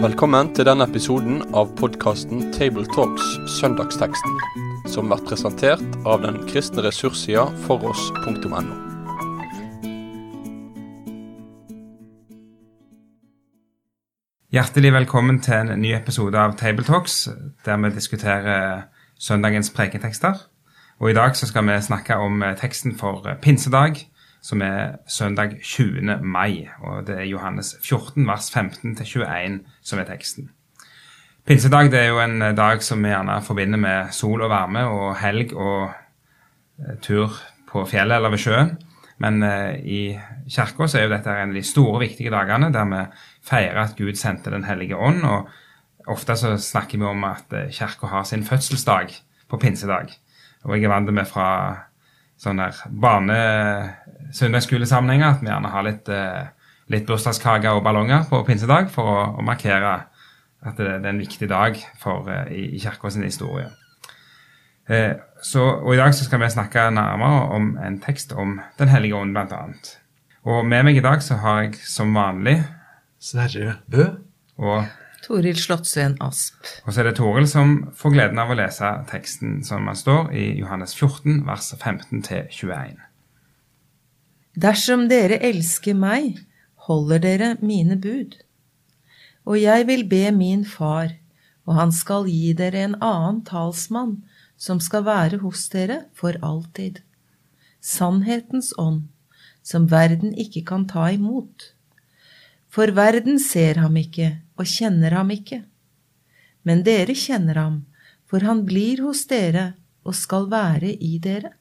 Velkommen til denne episoden av podkasten Tabletalks Søndagsteksten, som blir presentert av den kristne ressurssida foross.no. Hjertelig velkommen til en ny episode av Tabletalks, der vi diskuterer søndagens preketekster. Og I dag så skal vi snakke om teksten for pinsedag, som er søndag 20. mai. og Det er Johannes 14, vers 15-21 som er teksten. Pinsedag det er jo en eh, dag som vi gjerne forbinder med sol og varme og helg og tur på fjellet eller ved sjøen. Men i kirka er jo dette en av de store, viktige dagene der vi feirer at Gud sendte Den hellige ånd. og Ofte så snakker vi om at kirka har sin fødselsdag på pinsedag. Og jeg er vant med fra sånne barne-søndagsskolesammenhenger at vi gjerne har litt, eh, litt bursdagskake og ballonger på pinsedag for å, å markere at det, det, er en viktig dag for, eh, i, i kirka sin historie. Eh, så, og I dag så skal vi snakke nærmere om en tekst om Den hellige ånd, bl.a. Og med meg i dag så har jeg som vanlig Sverre Bø. Og Toril Slottsveen Asp. Og så er det Toril som får gleden av å lese teksten som man står i Johannes 14, vers 15-21. Dersom dere elsker meg, holder dere mine bud. Og jeg vil be min far, og han skal gi dere en annen talsmann, som skal være hos dere for alltid. Sannhetens ånd, som verden ikke kan ta imot. For verden ser ham ikke og kjenner ham ikke. Men dere kjenner ham, for han blir hos dere og skal være i dere.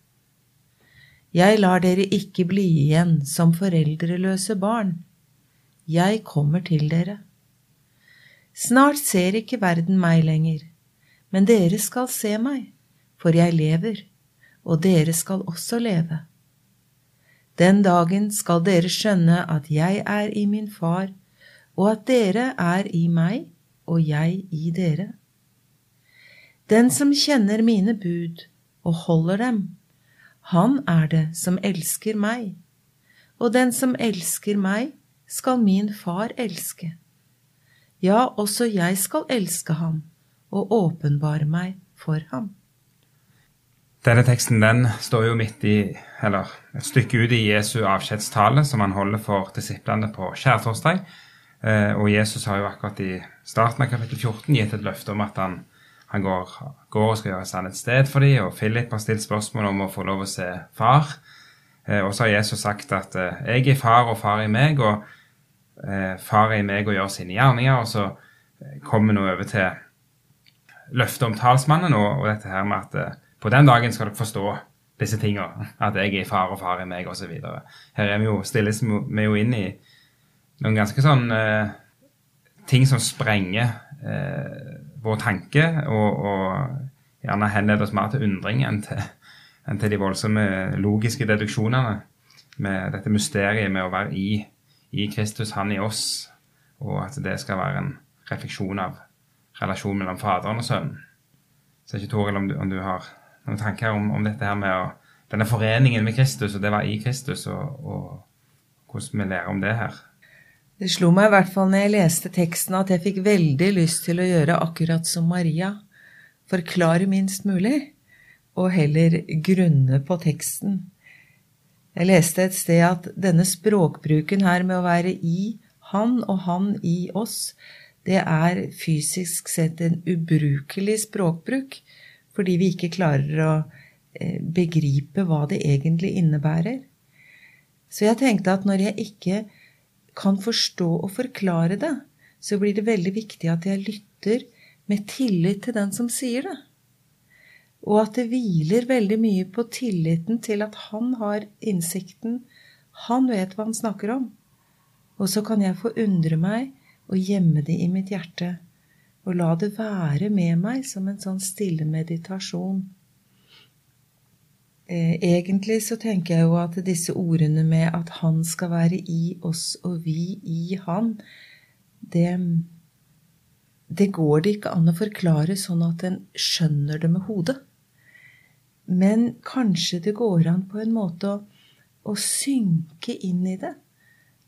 Jeg lar dere ikke bli igjen som foreldreløse barn. Jeg kommer til dere. Snart ser ikke verden meg lenger, men dere skal se meg, for jeg lever, og dere skal også leve. Den dagen skal dere skjønne at jeg er i min far, og at dere er i meg og jeg i dere. Den som kjenner mine bud og holder dem, han er det som elsker meg, og den som elsker meg, skal min far elske. Ja, også jeg skal elske ham og åpenbare meg for ham. Denne teksten den står jo midt i, eller et stykke ut i Jesu avskjedstale som han holder for disiplene på skjærtorsdag. Eh, og Jesus har jo akkurat i starten av kapittel 14 gitt et løfte om at han, han går, går, og skal gjøre seg et sted for dem. Og Philip har stilt spørsmål om å få lov å se far. Eh, og så har Jesus sagt at eh, jeg er far, og far er meg, og far er meg og gjør sine gjerninger. Og så kommer vi nå over til løftet om talsmannen og, og, dette her med at på den dagen skal dere forstå disse tingene. At jeg er far, og far er meg, osv. Her er vi jo, stilles vi jo inn i noen ganske sånn eh, ting som sprenger eh, vår tanke, og, og gjerne henleder oss mer til undring enn til, enn til de voldsomme logiske deduksjonene med dette mysteriet med å være i, i Kristus, han i oss, og at det skal være en refleksjon av relasjonen mellom Faderen og Sønnen. Så ikke Toril om, om, du har noen tanker om, om dette her med å, denne foreningen med Kristus, og det var i Kristus, og, og hvordan vi lærer om det her. Det slo meg i hvert fall når jeg leste teksten at jeg fikk veldig lyst til å gjøre akkurat som Maria, forklare minst mulig, og heller grunne på teksten. Jeg leste et sted at denne språkbruken her med å være i han og han i oss, det er fysisk sett en ubrukelig språkbruk, fordi vi ikke klarer å eh, begripe hva det egentlig innebærer. Så jeg tenkte at når jeg ikke kan forstå og forklare det, så blir det veldig viktig at jeg lytter med tillit til den som sier det. Og at det hviler veldig mye på tilliten til at han har innsikten, han vet hva han snakker om. Og så kan jeg få undre meg og gjemme det i mitt hjerte, og la det være med meg som en sånn stille meditasjon. Eh, egentlig så tenker jeg jo at disse ordene med at han skal være i oss og vi i han, det, det går det ikke an å forklare sånn at en skjønner det med hodet. Men kanskje det går an på en måte å, å synke inn i det.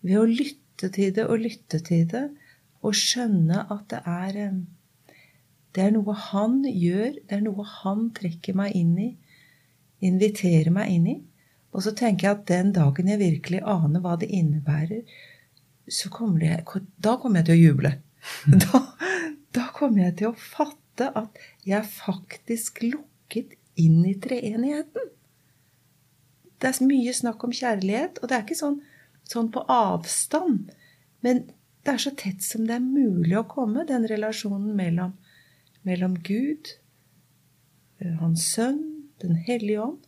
Ved å lytte til det og lytte til det og skjønne at det er eh, Det er noe han gjør, det er noe han trekker meg inn i, inviterer meg inn i. Og så tenker jeg at den dagen jeg virkelig aner hva det innebærer, så kommer det, da kommer jeg til å juble. Da, da kommer jeg til å fatte at jeg er faktisk lukket inn i treenigheten. Det er mye snakk om kjærlighet, og det er ikke sånn, sånn på avstand. Men det er så tett som det er mulig å komme, den relasjonen mellom, mellom Gud, eh, Hans Sønn, Den hellige ånd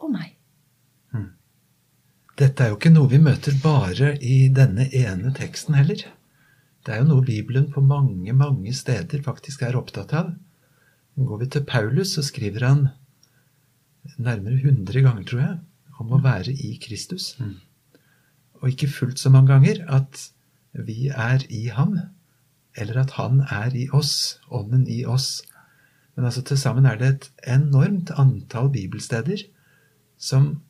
og meg. Dette er jo ikke noe vi møter bare i denne ene teksten heller. Det er jo noe Bibelen på mange, mange steder faktisk er opptatt av. Går vi til Paulus, så skriver han nærmere 100 ganger, tror jeg, om å være i Kristus. Og ikke fullt så mange ganger at vi er i ham, eller at han er i oss, ånden i oss. Men altså til sammen er det et enormt antall bibelsteder som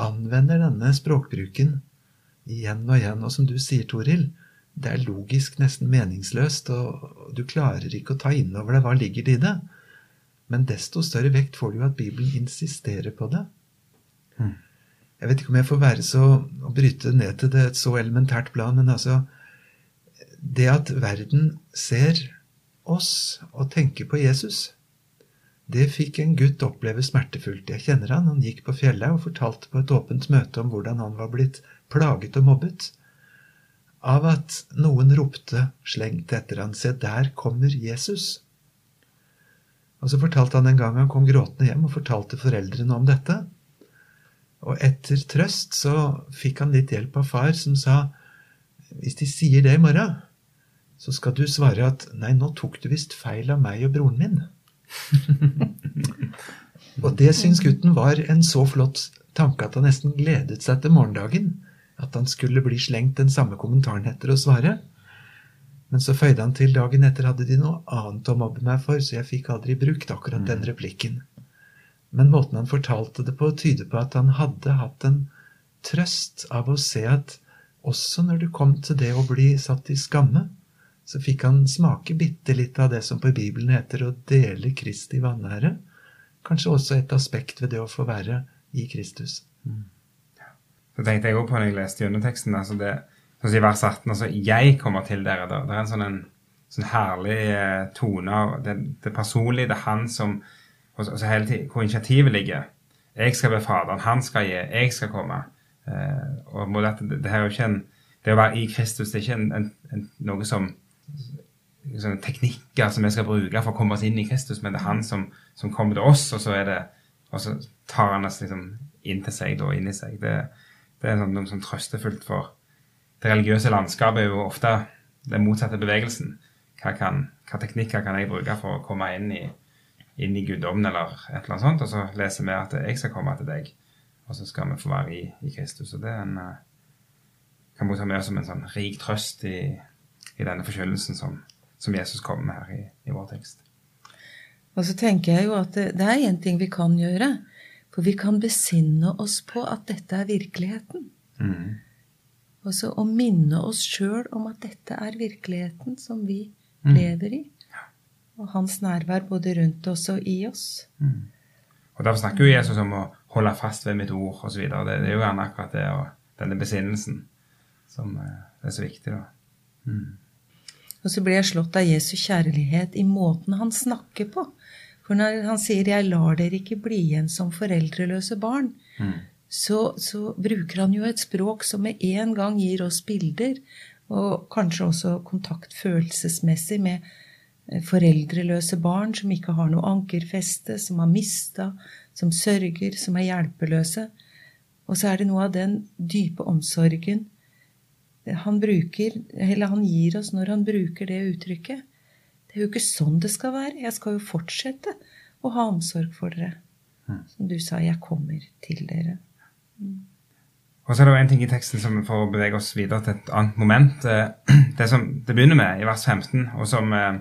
anvender denne språkbruken igjen og igjen. Og som du sier, Toril, det er logisk nesten meningsløst, og du klarer ikke å ta inn over deg hva ligger det i det. Men desto større vekt får du jo at Bibelen insisterer på det. Jeg vet ikke om jeg får være så å bryte ned til det et så elementært plan, men altså Det at verden ser oss og tenker på Jesus, det fikk en gutt oppleve smertefullt. Jeg kjenner han. Han gikk på fjellet og fortalte på et åpent møte om hvordan han var blitt plaget og mobbet av at noen ropte slengt etter han, Se, der kommer Jesus. Og så fortalte han en gang han kom gråtende hjem og fortalte foreldrene om dette. Og etter trøst så fikk han litt hjelp av far, som sa hvis de sier det i morgen, så skal du svare at nei, nå tok du visst feil av meg og broren min. og det syns gutten var en så flott tanke at han nesten gledet seg til morgendagen. At han skulle bli slengt den samme kommentaren etter å svare. Men så føyde han til dagen etter hadde de noe annet å mobbe meg for, så jeg fikk aldri brukt akkurat den replikken. Men måten han fortalte det på, tyder på at han hadde hatt en trøst av å se at også når det kom til det å bli satt i skamme, så fikk han smake bitte litt av det som på Bibelen heter å dele Kristi vanære. Kanskje også et aspekt ved det å få være i Kristus. Så tenkte jeg også på når jeg leste gjennom teksten, altså det, sånn i vers 18, altså 'jeg kommer til dere'. Det, det er en sånn, en, sånn herlig eh, tone det, det personlige. Det er han som og, og hele tiden, Hvor initiativet ligger. Jeg skal be Faderen, han skal gi, jeg skal komme. Eh, og dette, det, det, her er jo ikke en, det å være i Kristus det er ikke en, en, noe som sånne teknikker som vi skal bruke for å komme oss inn i Kristus, men det er han som, som kommer til oss, og så, er det, og så tar han oss liksom inn til seg og inn i seg. Det, det er sånn, noe sånn trøstefullt for Det religiøse landskapet er jo ofte den motsatte bevegelsen. Hva, kan, hva teknikker kan jeg bruke for å komme inn i, inn i guddommen eller et eller annet sånt? Og så leser vi at jeg skal komme til deg, og så skal vi få være i, i Kristus. Og det er en, kan vi ta med som en sånn rik trøst i, i denne forkynnelsen som, som, Jesus kommer med her i, i, vår tekst. Og så tenker jeg jo at det, det er én ting vi kan gjøre. For vi kan besinne oss på at dette er virkeligheten. Mm. Og så å minne oss sjøl om at dette er virkeligheten som vi mm. lever i. Og hans nærvær både rundt oss og i oss. Mm. Og Derfor snakker jo Jesus om å holde fast ved mitt ord osv. Det, det er jo gjerne akkurat det og denne besinnelsen som eh, er så viktig. da. Mm. Og så blir jeg slått av Jesu kjærlighet i måten han snakker på. For når han sier 'jeg lar dere ikke bli igjen som foreldreløse barn', mm. så, så, bruker han jo et språk som med en gang gir oss bilder, og kanskje også kontakt følelsesmessig med eh, foreldreløse barn som ikke har noe ankerfeste, som har mista, som sørger, som er hjelpeløse. Og så er det noe av den dype omsorgen han bruker, eller han gir oss når han bruker det uttrykket. Det er jo ikke sånn det skal være. Jeg skal jo fortsette å ha omsorg for dere. Mm. Som du sa, jeg kommer til dere. Mm. Og så er det jo en ting i teksten som får bevege oss videre til et annet moment. Eh, det som det begynner med i vers 15, og som eh,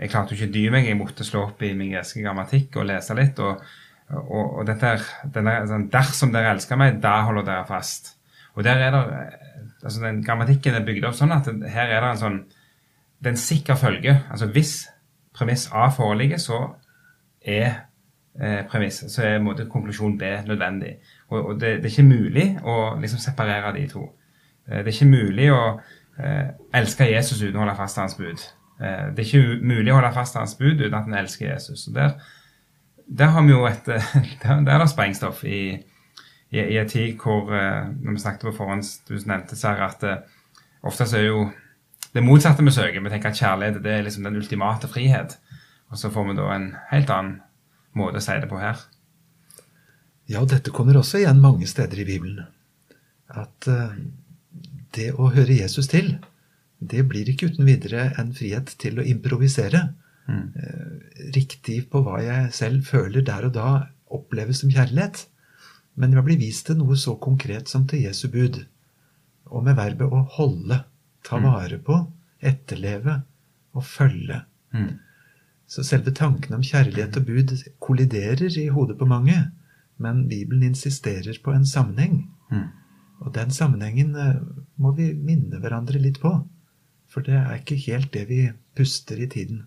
jeg klarte jo ikke dy meg, jeg måtte slå opp i min greske grammatikk og lese litt. Og, og, og dette er, denne, sånn, Dersom dere elsker meg, da holder dere fast. Og der er det, altså den Grammatikken er bygd opp sånn at her er det en sånn det er sikker følge. Altså Hvis premiss A foreligger, så er eh, premiss, så er måte, konklusjon B nødvendig. Og, og det, det, er ikke mulig å liksom separere de to. Eh, det er ikke mulig å eh, elske Jesus uten å holde fast hans bud. Eh, det er ikke mulig å holde fast hans bud uten at en elsker Jesus. Og der, der har vi jo et Der, der er det sprengstoff i, i, i en tid hvor eh, Når vi snakket på forhånd, du nevnte Sara, at eh, ofte så er jo det motsatte vi søker. Vi tenker at kjærlighet det er liksom den ultimate frihet. Og så får vi da en helt annen måte å si det på her. Ja, og dette kommer også igjen mange steder i Bibelen. At uh, det å høre Jesus til, det blir ikke uten videre en frihet til å improvisere. Mm. Riktig på hva jeg selv føler der og da oppleves som kjærlighet. Men jeg blir vist til noe så konkret som til Jesu bud, og med verbet å holde, ta mm. vare på, etterleve og følge. Mm. Så selve tanken om kjærlighet og bud kolliderer i hodet på mange, men Bibelen insisterer på en sammenheng. Mm. Og den sammenhengen eh, må vi minne hverandre litt på. For det er ikke helt det vi puster i tiden.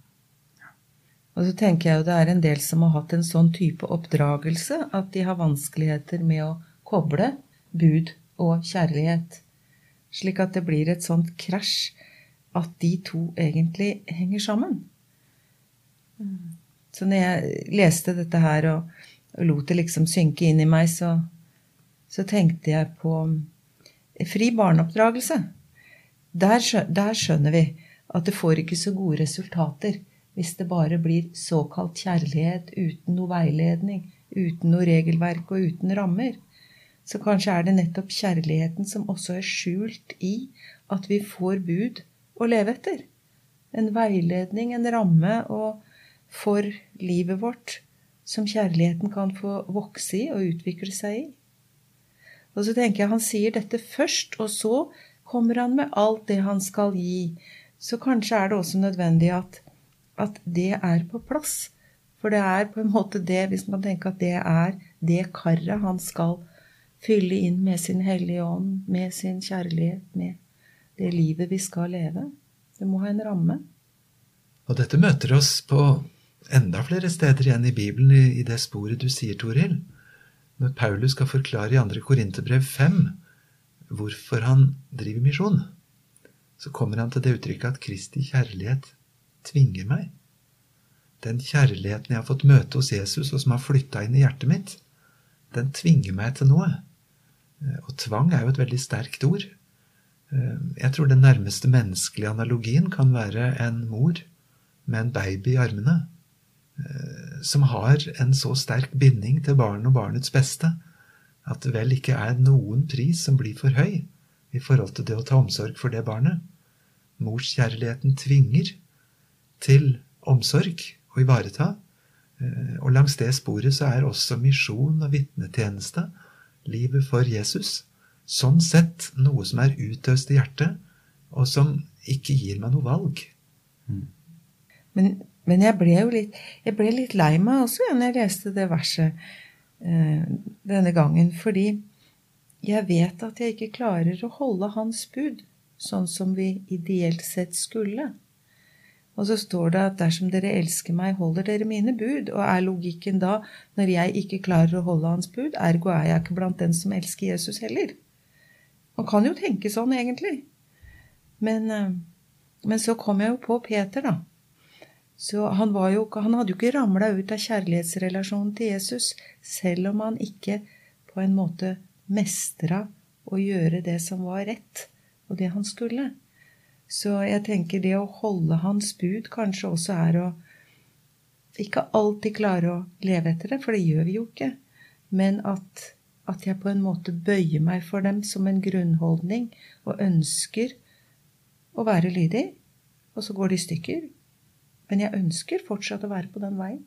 Og så tenker jeg jo det er en del som har hatt en sånn type oppdragelse at de har vanskeligheter med å koble bud og kjærlighet. Slik at det blir et sånt krasj at de to egentlig henger sammen. Så når jeg leste dette her og, og lot det liksom synke inn i meg, så, så tenkte jeg på fri barneoppdragelse. Der, der skjønner vi at det får ikke så gode resultater hvis det bare blir såkalt kjærlighet uten noe veiledning, uten noe regelverk og uten rammer. Så kanskje er det nettopp kjærligheten som også er skjult i at vi får bud å leve etter. En veiledning, en ramme for livet vårt som kjærligheten kan få vokse i og utvikle seg i. Og så tenker jeg han sier dette først, og så kommer han med alt det han skal gi. Så kanskje er det også nødvendig at at det er på plass. For det er på en måte det, hvis man tenker at det er det karet han skal fylle inn med sin Hellige Ånd, med sin kjærlighet, med det livet vi skal leve. Det må ha en ramme. Og dette møter oss på enda flere steder igjen i Bibelen i det sporet du sier, Toril. Når Paulus skal forklare i 2. Korinterbrev 5 hvorfor han driver misjon, så kommer han til det uttrykket at Kristi kjærlighet tvinger meg. Den kjærligheten jeg har fått møte hos Jesus, og som har flytta inn i hjertet mitt, den tvinger meg til noe. Eh, og tvang er jo et veldig sterkt ord. Eh, jeg tror den nærmeste menneskelige analogien kan være en mor med en baby i armene, eh, som har en så sterk binding til barnet og barnets beste at det vel ikke er noen pris som blir for høy i forhold til det å ta omsorg for det barnet. Morskjærligheten tvinger, til omsorg og ivareta. Eh, og langs det sporet så er også misjon og vitnetjeneste, livet for Jesus, sånn sett noe som er utøst i hjertet, og som ikke gir meg noe valg. Mm. Men, men, jeg ble jo litt, jeg ble litt lei meg også ja, når jeg leste det verset eh, denne gangen, fordi jeg vet at jeg ikke klarer å holde hans bud sånn som vi ideelt sett skulle. Og så står det at dersom dere elsker meg, holder dere mine bud. Og er logikken da, når jeg ikke klarer å holde hans bud, ergo er jeg ikke blant den som elsker Jesus heller? Man kan jo tenke sånn, egentlig. Men, eh, men så kom jeg jo på Peter, da. Så han, jo, han hadde jo ikke ramla ut av kjærlighetsrelasjonen til Jesus, selv om han ikke på en måte mestra å gjøre det som var rett, og det han skulle. Så jeg tenker det å holde hans bud kanskje også er å ikke alltid klare å leve etter det, for det gjør vi jo ikke, men at, at jeg på en måte bøyer meg for dem som en grunnholdning og ønsker å være lydig, og så går det i stykker. Men jeg ønsker fortsatt å være på den veien.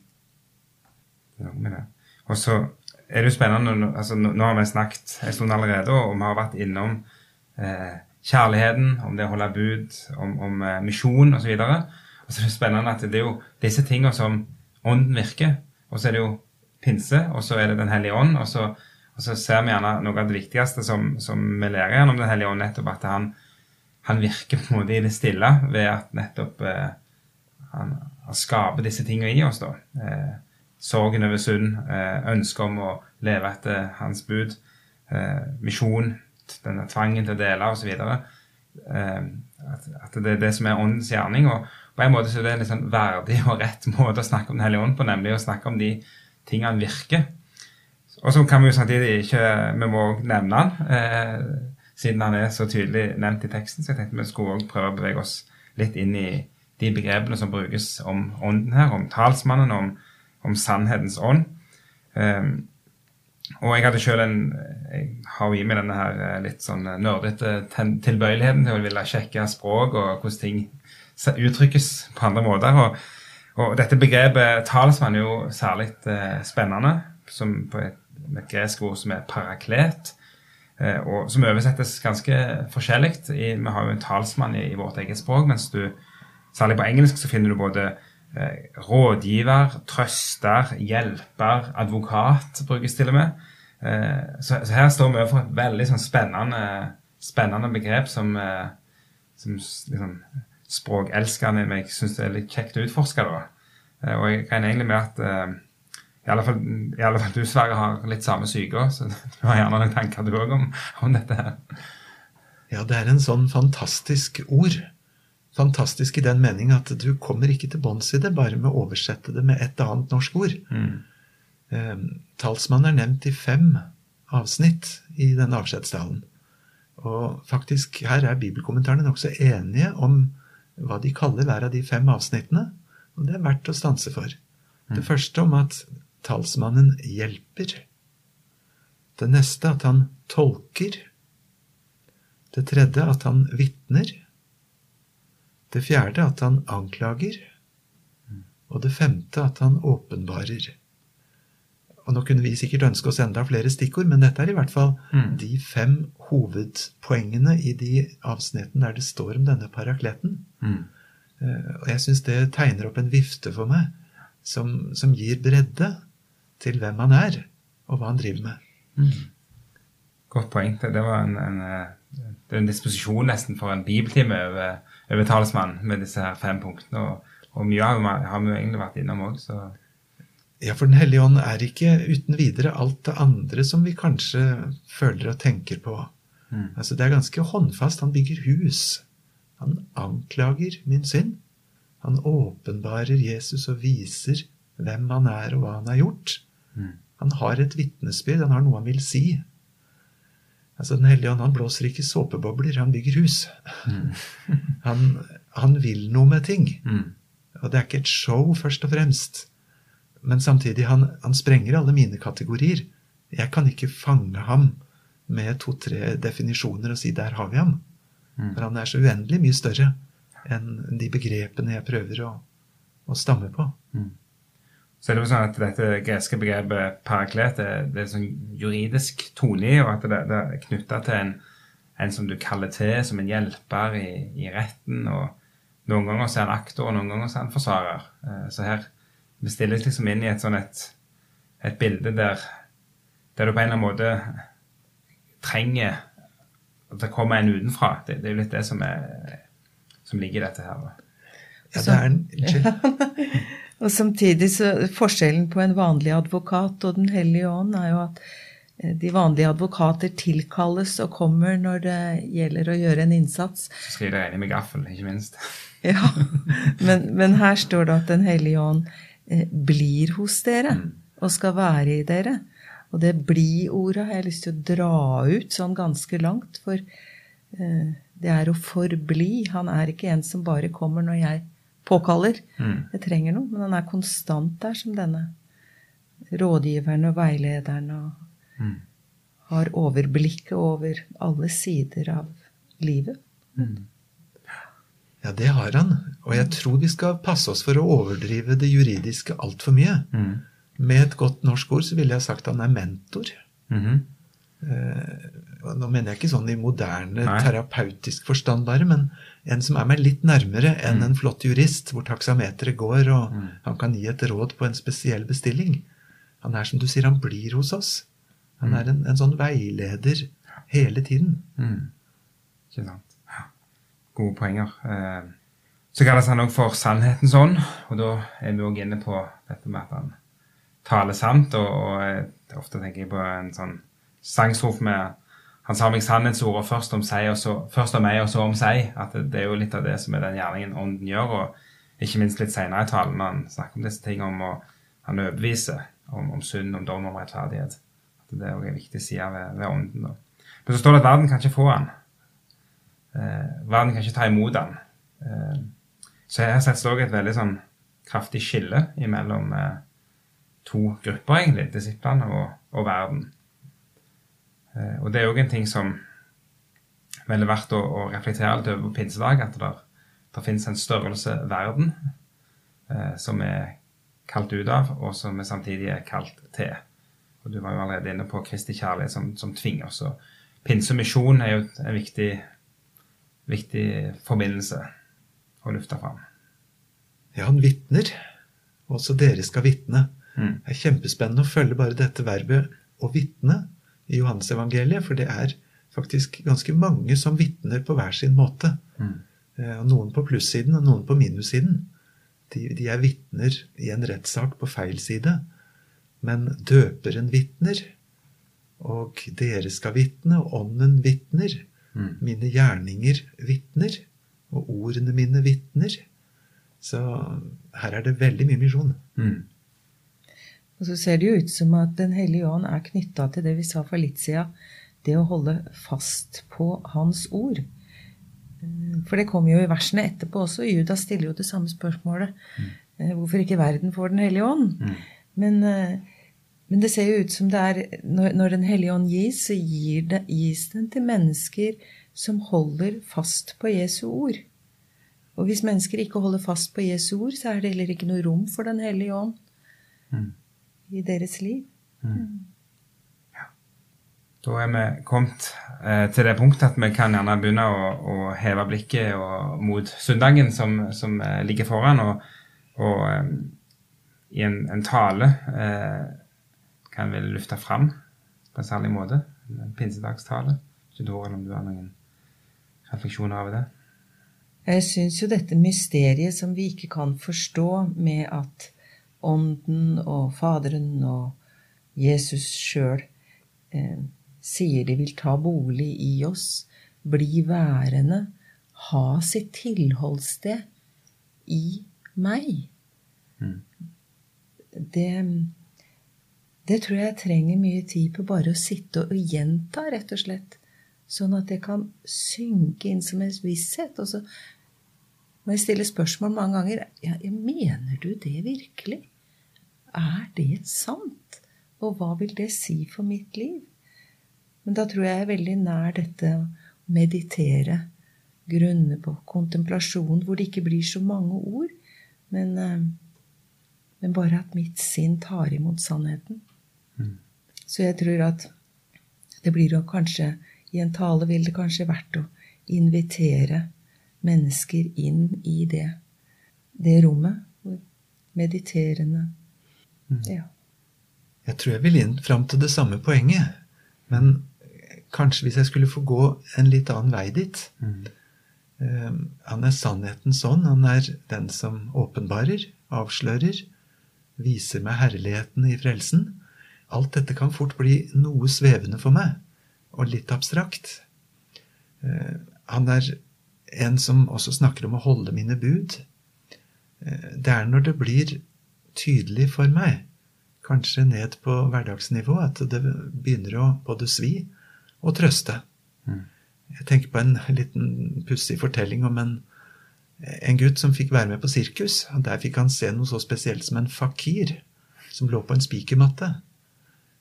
Ja, med det. Og så er det jo spennende altså, Nå har vi snakket en stund allerede, og vi har vært innom eh, kjærligheten, om det å holde bud, om, om uh, misjon osv. Og, og så er det spennende at det er jo disse tingene som ånden virker. Og så er det jo pinse, og så er det Den hellige ånd. Og så, og så ser vi gjerne noe av det viktigste som, som vi lærer gjennom Den hellige ånd, nettopp at han, han virker på en måte i det stille ved at nettopp eh, han, han, skaper disse tingene i oss. da. Eh, sorgen over synd, eh, ønsket om å leve etter hans bud, eh, misjon, denne tvangen til å dele osv. Eh, at, at det er det som er åndens gjerning. og på en måte så er det en sånn verdig og rett måte å snakke om Den hellige ånd på, nemlig å snakke om de tingene han virker. Og så kan vi jo samtidig ikke Vi må nevne han, eh, siden han er så tydelig nevnt i teksten. Så jeg tenkte vi skulle også prøve å bevege oss litt inn i de begrepene som brukes om ånden her, om talsmannen, om, om sannhetens ånd. Um, og jeg hadde selv en Jeg har jo i meg denne her eh, litt sånn nerdete tilbøyeligheten til å ville sjekke språk og hvordan ting uttrykkes på andre måter. Og, og dette begrepet talsmann er jo særlig eh, spennende, som på et, et gresk ord som er paraklet. Eh, og som oversettes ganske forskjellig. Vi har jo en talsmann i, i, vårt eget språk, mens du særlig på engelsk så finner du både eh, rådgiver, trøster, hjelper, advokat brukes til og med. Eh, så, så, her står vi overfor et veldig sånn spennende, spennende begrep som, eh, som liksom språkelskeren i meg syns det er litt kjekt å utforske. da. Eh, og jeg regner egentlig med at i, alle fall, i alle fall du, Sverre, har litt samme syke så du har gjerne noen tanker du òg om, om dette her. Ja, det er en sånn fantastisk ord. Fantastisk i den mening at du kommer ikke til bunns i det bare med å oversette det med et annet norsk ord. Mm. Eh, talsmann er nevnt i fem avsnitt i denne avskjedstalen. Og faktisk, her er bibelkommentarene nokså enige om hva de kaller hver av de fem avsnittene. Og det er verdt å stanse for. Det mm. første om at talsmannen hjelper. Det neste at han tolker. Det tredje at han vitner. Det fjerde at han anklager. Mm. Og det femte at han åpenbarer. Og nå kunne vi sikkert ønske oss enda flere stikkord, men dette er i hvert fall mm. de fem hovedpoengene i de avsnittene der det står om denne parakleten. Mm. Uh, og jeg syns det tegner opp en vifte for meg som, som, gir bredde til hvem han er, og hva han driver med. Mm. Godt poeng. Det var en, en, eh, en, disposisjon nesten for en bibeltime over, over talsmannen med disse her fem punktene. Og, og mye har vi, har vi egentlig vært innom òg, så ja, for Den hellige ånd er ikke uten videre alt det andre som vi kanskje føler og tenker på. Mm. Altså Det er ganske håndfast. Han bygger hus. Han anklager min synd. Han åpenbarer Jesus og viser hvem han er, og hva han har gjort. Mm. Han har et vitnesbyrd, han har noe han vil si. Altså Den hellige ånd han blåser ikke såpebobler, han bygger hus. Mm. han, han, vil noe med ting. Mm. Og det er ikke et show, først og fremst. Men samtidig, han, han sprenger alle mine kategorier. Jeg kan ikke fange ham med to-tre definisjoner og si 'der har vi ham'. Mm. For han er så uendelig mye større enn de begrepene jeg prøver å, å stamme på. Mm. Så er det jo sånn at dette greske begrepet paraklet det, det er sånn juridisk tone i, og at det, det er knytta til en, en, som du kaller til som en hjelper i, i retten. og Noen ganger så er han aktor, og noen ganger så er han forsvarer. Eh, så her vi stilles liksom inn i et sånn et, et bilde der, der, du på en eller annen måte trenger at det kommer en utenfra. Det, det er jo litt det som, er, som ligger i dette her. Ja, det er en, og samtidig så Forskjellen på en vanlig advokat og Den hellige ånd er jo at eh, de vanlige advokater tilkalles og kommer når det gjelder å gjøre en innsats. Så skriver jeg enig med gaffel, ikke minst. ja, men, men, her står det at Den hellige ånd blir hos dere mm. og skal være i dere. Og det bli-ordet har jeg lyst til å dra ut sånn ganske langt, for eh, det er å forbli. Han er ikke en som bare kommer når jeg påkaller. Mm. Jeg trenger noe, men han er konstant der som denne rådgiveren og veilederen og mm. har overblikket over alle sider av livet. Mm. Ja, det har han. Og jeg tror vi skal passe oss for å overdrive det juridiske altfor mye. Mm. Med et godt norsk ord så ville jeg sagt han er mentor. Mm -hmm. eh, nå mener jeg ikke sånn i moderne Nei. terapeutisk forstand bare, men en som er meg litt nærmere enn mm. en flott jurist, hvor taksameteret går, og mm. han kan gi et råd på en spesiell bestilling. Han er som du sier, han blir hos oss. Han Mm. er en, en sånn veileder hele tiden. Mm. Ikke sant. Gode poenger. Eh, Så kalles han òg for sannhetens ånd, og da er vi òg inne på dette med at han taler sant. Og, og ofte tenker jeg på en sånn sangstrof med Han sa meg sannhetsordet først om, seg, og så, først om meg, og så om seg. At det, det er jo litt av det som er den gjerningen ånden gjør. og ikke minst litt senere i talen når han snakker om disse tingene, om å han overbeviser om, om synd, om dom, om rettferdighet. At det er også en viktig side ved, ved ånden. da. Men så står det at verden kan ikke få han. Eh, verden kan ikke ta imot den. Eh, så her settes det òg et veldig sånn kraftig skille mellom eh, to grupper, egentlig. Disiplene og, og verden. Og det er òg en ting som vel veldig verdt å, å reflektere litt over på pinsedag, at det, der, finnes en størrelse verden eh, som er kalt ut av, og som vi samtidig er kalt til. Og Du var jo allerede inne på Kristi kjærlighet som, som tvinger oss. og er jo en viktig, viktig forbindelse å lufte fram. Ja, han vitner. Også dere skal vitne. Mm. Det er kjempespennende å følge bare dette verbet å vitne i Johannes-evangeliet, for det er faktisk ganske mange som vitner på hver sin måte. Mm. Eh, Noen på plussiden og noen på minussiden. De, de er vitner i en rettssak på feil side. Men døperen vitner, og dere skal vitne, og ånden vitner. Mm. Mine gjerninger vitner, og ordene mine vitner. Så her er det veldig mye misjon. Mm. Og så ser det jo ut som at Den hellige ånd er knytta til det vi sa for litt siden. Det å holde fast på Hans ord. Eh, For det kommer jo i versene etterpå også. Judas stiller jo det samme spørsmålet. Mm. Hvorfor ikke verden får Den hellige ånd? Mm. Men, eh, men det ser jo ut som det er Når, når Den hellige ånd gis, så gir det, gis den til mennesker som holder fast på Jesu ord. Og hvis mennesker ikke holder fast på Jesu ord, så er det heller ikke noe rom for Den hellige ånd Mm. i deres liv. Da er vi kommet eh, til det punktet at vi kan gjerne begynne å, å heve blikket og, mot søndagen som, som eh, ligger foran. Og, og eh, i en, en tale eh, en vil løfte fram på en særlig måte. En pinsedagstale. Ikke da, eller om du har noen refleksjoner over det? Jeg syns jo dette mysteriet som vi ikke kan forstå, med at Ånden og Faderen og Jesus sjøl eh, sier de vil ta bolig i oss, bli værende, ha sitt tilholdssted i meg. Mm. Det, det tror jeg trenger mye tid på bare å sitte og gjenta, rett og slett. Sånn at det kan synke inn som en visshet. Og så må jeg stille spørsmål mange ganger. Ja, mener du det virkelig? Er det sant? Og hva vil det si for mitt liv? Men da tror jeg jeg er veldig nær dette å meditere, grunne på kontemplasjon, hvor det ikke blir så mange ord, men, eh, men bare at mitt sinn tar imot sannheten. Så jeg tror at det blir jo kanskje I en tale vil det kanskje vært å invitere mennesker inn i det, det rommet. hvor Mediterende. Ja. Jeg tror jeg vil inn fram til det samme poenget. Men kanskje hvis jeg skulle få gå en litt annen vei dit Eh, Han er sannhetens ånd. Han er den som åpenbarer, avslører, viser meg herligheten i frelsen. Alt dette kan fort bli noe svevende for meg, og litt abstrakt. Eh, Han er en som også snakker om å holde mine bud. Eh, Det er når det blir tydelig for meg, kanskje ned på hverdagsnivå, at det begynner å både svi og trøste. Jeg tenker på en liten pussig fortelling om en, en gutt som fikk være med på sirkus. og Der fikk han se noe så spesielt som en fakir som lå på en spikermatte.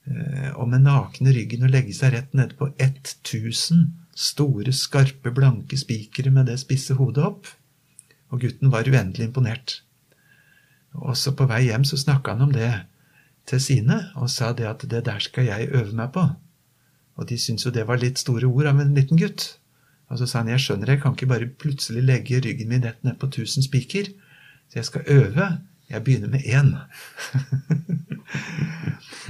Eh, Og med nakne ryggen og legge seg rett ned på 1000 store, skarpe, blanke spikere med det spisse hodet opp. Og gutten var uendelig imponert. Også på vei hjem så snakka han om det til sine, og sa det at det der skal jeg øve meg på. Og de syntes jo det var litt store ord av en liten gutt. Og så sa han jeg skjønner jeg kan ikke bare plutselig legge ryggen min rett ned på 1000 spiker. Så jeg skal øve. Jeg begynner med én.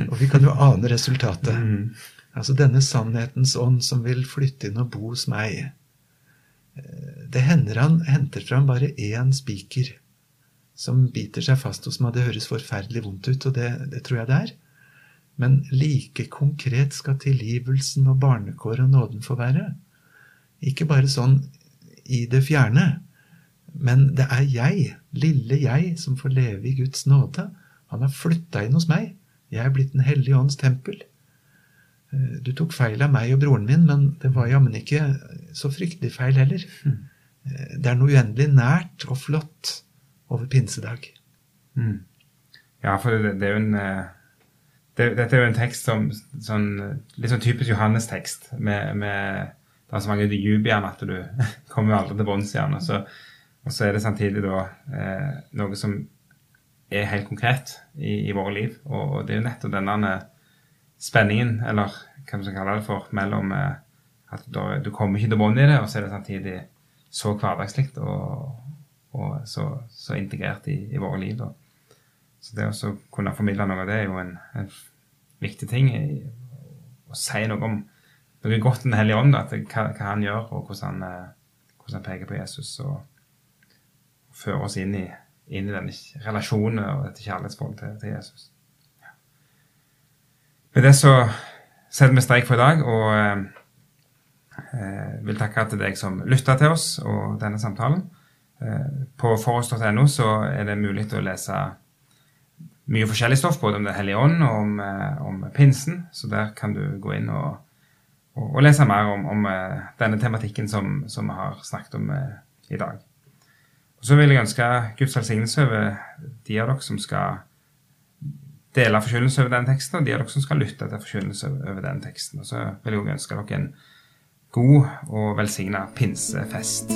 Og vi kan jo ane resultatet. Mm. Altså denne sannhetens ånd som vil flytte inn og bo hos meg. Eh, Det hender han henter fram bare én spiker som biter seg fast hos meg. Det høres forferdelig vondt ut, og det, det tror jeg det er. Men like konkret skal tilgivelsen og barnekår og nåden få være. Ikke bare sånn i det fjerne, men det er jeg, lille jeg, som får leve i Guds nåde. Han har flytta inn hos meg. Jeg er blitt Den hellige ånds tempel. Eh, Du tok feil av meg og broren min, men det var jammen ikke så fryktelig feil heller. Mm. Det er noe uendelig nært og flott over pinsedag. Mm. Ja, for det, det er jo en eh, det, Dette er jo en tekst som sånn, litt sånn typisk Johannes-tekst. Med, med, det er så mange dyp i den at du kommer aldri til bunns i den. Og så er det samtidig da eh, noe som er helt konkret i, i våre liv. Og, og det er jo nettopp denne spenningen, eller hva man skal kalle det for, mellom eh, at du, du kommer ikke til bunns i det, og så er det samtidig så hverdagslig og, og så, så integrert i, i våre liv. da. Så det å kunne formidle noe av det er jo en, en viktig ting. i- Å si noe om noe godt Den hellige ånd, at hva, hva han gjør, og hvordan han, eh, hvordan han peker på Jesus. Og, og fører oss inn i, inn i denne relasjonen og dette kjærlighetsforholdet til, til Jesus. Ja. Med det så setter vi streik for i dag, og eh, eh, vil takke til deg som lytta til oss og denne samtalen. Eh, På foross.no så er det mulig å lese mye forskjellig stoff, både om Den hellige ånd og om, eh, om pinsen. Så der kan du gå inn og, og, og lese mer om, om eh, denne tematikken som, som vi har snakket om i dag. Så vil jeg ønske Guds velsignelse over de av dere som skal dele forkynnelse over denne teksten, og de av dere som skal lytte til forkynnelse over denne teksten. Og så vil jeg også ønske dere en god og velsigna pinsefest.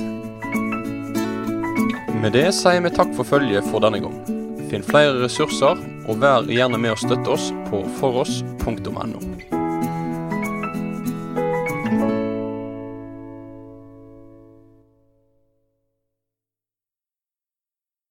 Med det sier vi takk for følget for denne gang. Finn flere ressurser, og vær gjerne med å støtte oss på foross.no.